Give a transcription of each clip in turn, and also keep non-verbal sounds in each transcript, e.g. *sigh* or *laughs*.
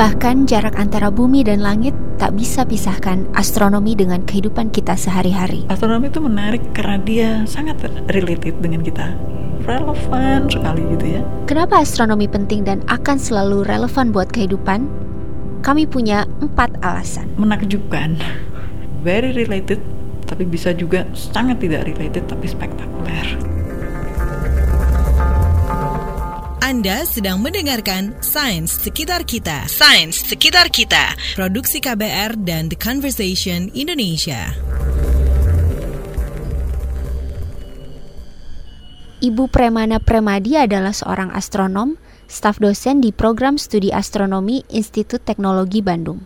Bahkan jarak antara bumi dan langit tak bisa pisahkan astronomi dengan kehidupan kita sehari-hari. Astronomi itu menarik karena dia sangat related dengan kita. Relevan sekali gitu ya. Kenapa astronomi penting dan akan selalu relevan buat kehidupan? Kami punya empat alasan. Menakjubkan, very related, tapi bisa juga sangat tidak related tapi spektakuler. Anda sedang mendengarkan Sains Sekitar Kita. Sains Sekitar Kita. Produksi KBR dan The Conversation Indonesia. Ibu Premana Premadi adalah seorang astronom, staf dosen di program studi astronomi Institut Teknologi Bandung.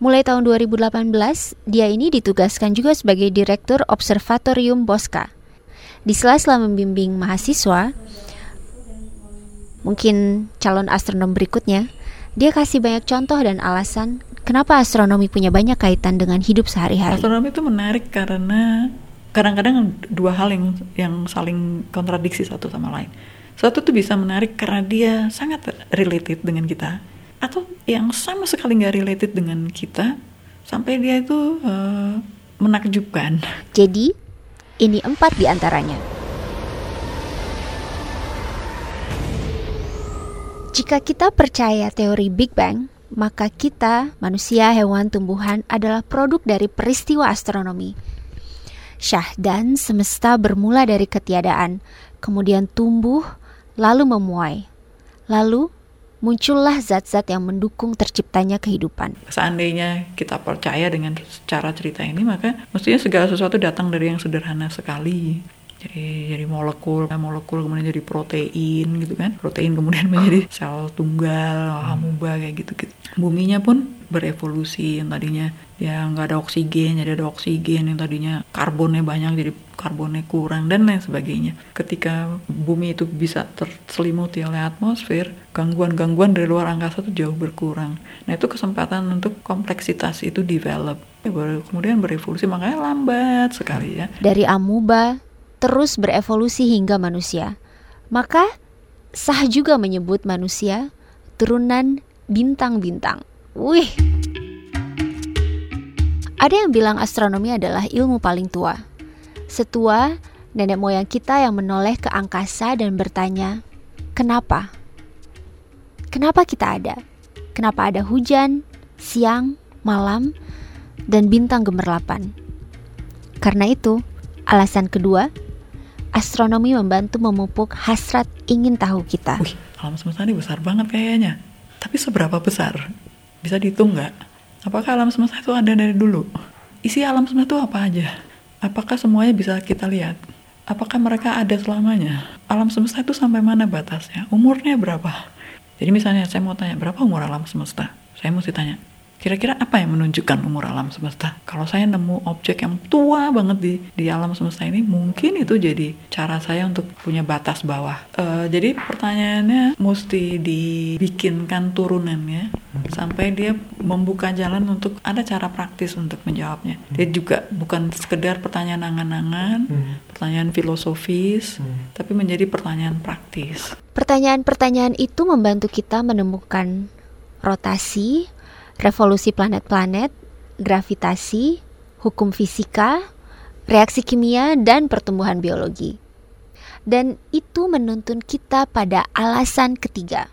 Mulai tahun 2018, dia ini ditugaskan juga sebagai Direktur Observatorium Bosca. Di sela-sela membimbing mahasiswa, mungkin calon astronom berikutnya, dia kasih banyak contoh dan alasan kenapa astronomi punya banyak kaitan dengan hidup sehari-hari. Astronomi itu menarik karena kadang-kadang dua hal yang yang saling kontradiksi satu sama lain. Satu tuh bisa menarik karena dia sangat related dengan kita, atau yang sama sekali nggak related dengan kita, sampai dia itu uh, menakjubkan. Jadi, ini empat di Jika kita percaya teori Big Bang, maka kita, manusia, hewan, tumbuhan adalah produk dari peristiwa astronomi. Syah dan semesta bermula dari ketiadaan, kemudian tumbuh, lalu memuai. Lalu muncullah zat-zat yang mendukung terciptanya kehidupan. Seandainya kita percaya dengan cara cerita ini, maka mestinya segala sesuatu datang dari yang sederhana sekali jadi jadi molekul molekul kemudian jadi protein gitu kan. Protein kemudian *laughs* menjadi sel tunggal amuba kayak gitu gitu buminya pun berevolusi yang tadinya ya nggak ada oksigen jadi ada oksigen yang tadinya karbonnya banyak jadi karbonnya kurang dan lain sebagainya. Ketika bumi itu bisa terselimuti oleh atmosfer gangguan-gangguan dari luar angkasa itu jauh berkurang. Nah itu kesempatan untuk kompleksitas itu develop. Kemudian berevolusi makanya lambat sekali ya. Dari amuba terus berevolusi hingga manusia. Maka sah juga menyebut manusia turunan bintang-bintang. Wih. Ada yang bilang astronomi adalah ilmu paling tua. Setua nenek moyang kita yang menoleh ke angkasa dan bertanya, "Kenapa? Kenapa kita ada? Kenapa ada hujan, siang, malam, dan bintang gemerlapan?" Karena itu, alasan kedua astronomi membantu memupuk hasrat ingin tahu kita. Wih, alam semesta ini besar banget kayaknya. Tapi seberapa besar? Bisa dihitung nggak? Apakah alam semesta itu ada dari dulu? Isi alam semesta itu apa aja? Apakah semuanya bisa kita lihat? Apakah mereka ada selamanya? Alam semesta itu sampai mana batasnya? Umurnya berapa? Jadi misalnya saya mau tanya, berapa umur alam semesta? Saya mesti tanya, Kira-kira apa yang menunjukkan umur alam semesta? Kalau saya nemu objek yang tua banget di di alam semesta ini, mungkin itu jadi cara saya untuk punya batas bawah. Uh, jadi pertanyaannya mesti dibikinkan turunannya hmm. sampai dia membuka jalan untuk ada cara praktis untuk menjawabnya. Hmm. Dia juga bukan sekedar pertanyaan angan-angan, hmm. pertanyaan filosofis, hmm. tapi menjadi pertanyaan praktis. Pertanyaan-pertanyaan itu membantu kita menemukan rotasi, revolusi planet-planet, gravitasi, hukum fisika, reaksi kimia, dan pertumbuhan biologi. Dan itu menuntun kita pada alasan ketiga.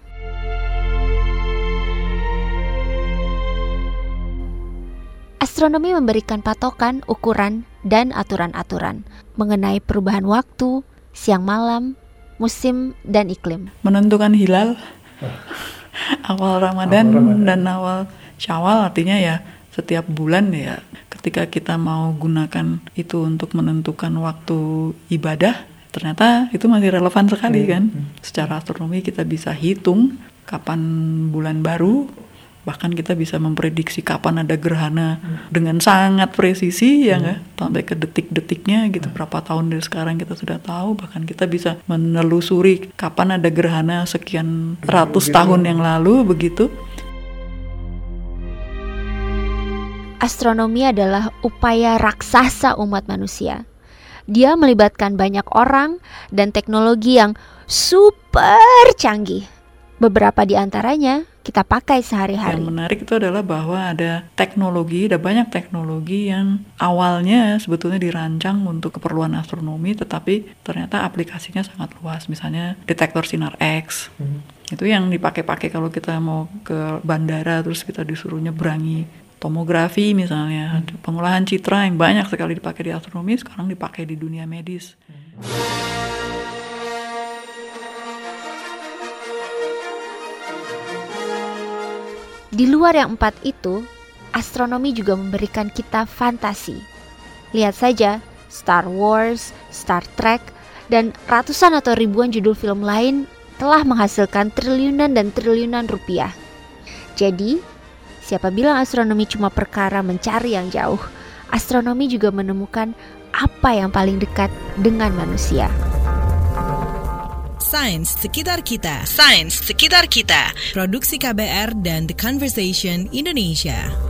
Astronomi memberikan patokan, ukuran, dan aturan-aturan mengenai perubahan waktu, siang malam, musim, dan iklim. Menentukan hilal, *laughs* awal Ramadan, awal Ramadan. dan awal Syawal artinya ya setiap bulan ya ketika kita mau gunakan itu untuk menentukan waktu ibadah ternyata itu masih relevan sekali hmm, kan hmm. secara astronomi kita bisa hitung kapan bulan baru bahkan kita bisa memprediksi kapan ada gerhana hmm. dengan sangat presisi ya nggak hmm. sampai ke detik-detiknya gitu hmm. berapa tahun dari sekarang kita sudah tahu bahkan kita bisa menelusuri kapan ada gerhana sekian ratus tahun yang lalu begitu astronomi adalah upaya raksasa umat manusia. Dia melibatkan banyak orang dan teknologi yang super canggih. Beberapa di antaranya kita pakai sehari-hari. Yang menarik itu adalah bahwa ada teknologi, ada banyak teknologi yang awalnya sebetulnya dirancang untuk keperluan astronomi, tetapi ternyata aplikasinya sangat luas. Misalnya detektor sinar X, hmm. itu yang dipakai-pakai kalau kita mau ke bandara terus kita disuruh nyebrangi tomografi misalnya, hmm. pengolahan citra yang banyak sekali dipakai di astronomi sekarang dipakai di dunia medis. Di luar yang empat itu, astronomi juga memberikan kita fantasi. Lihat saja, Star Wars, Star Trek, dan ratusan atau ribuan judul film lain telah menghasilkan triliunan dan triliunan rupiah. Jadi, siapa bilang astronomi cuma perkara mencari yang jauh? Astronomi juga menemukan apa yang paling dekat dengan manusia. Sains Sekitar Kita. Sains Sekitar Kita. Produksi KBR dan The Conversation Indonesia.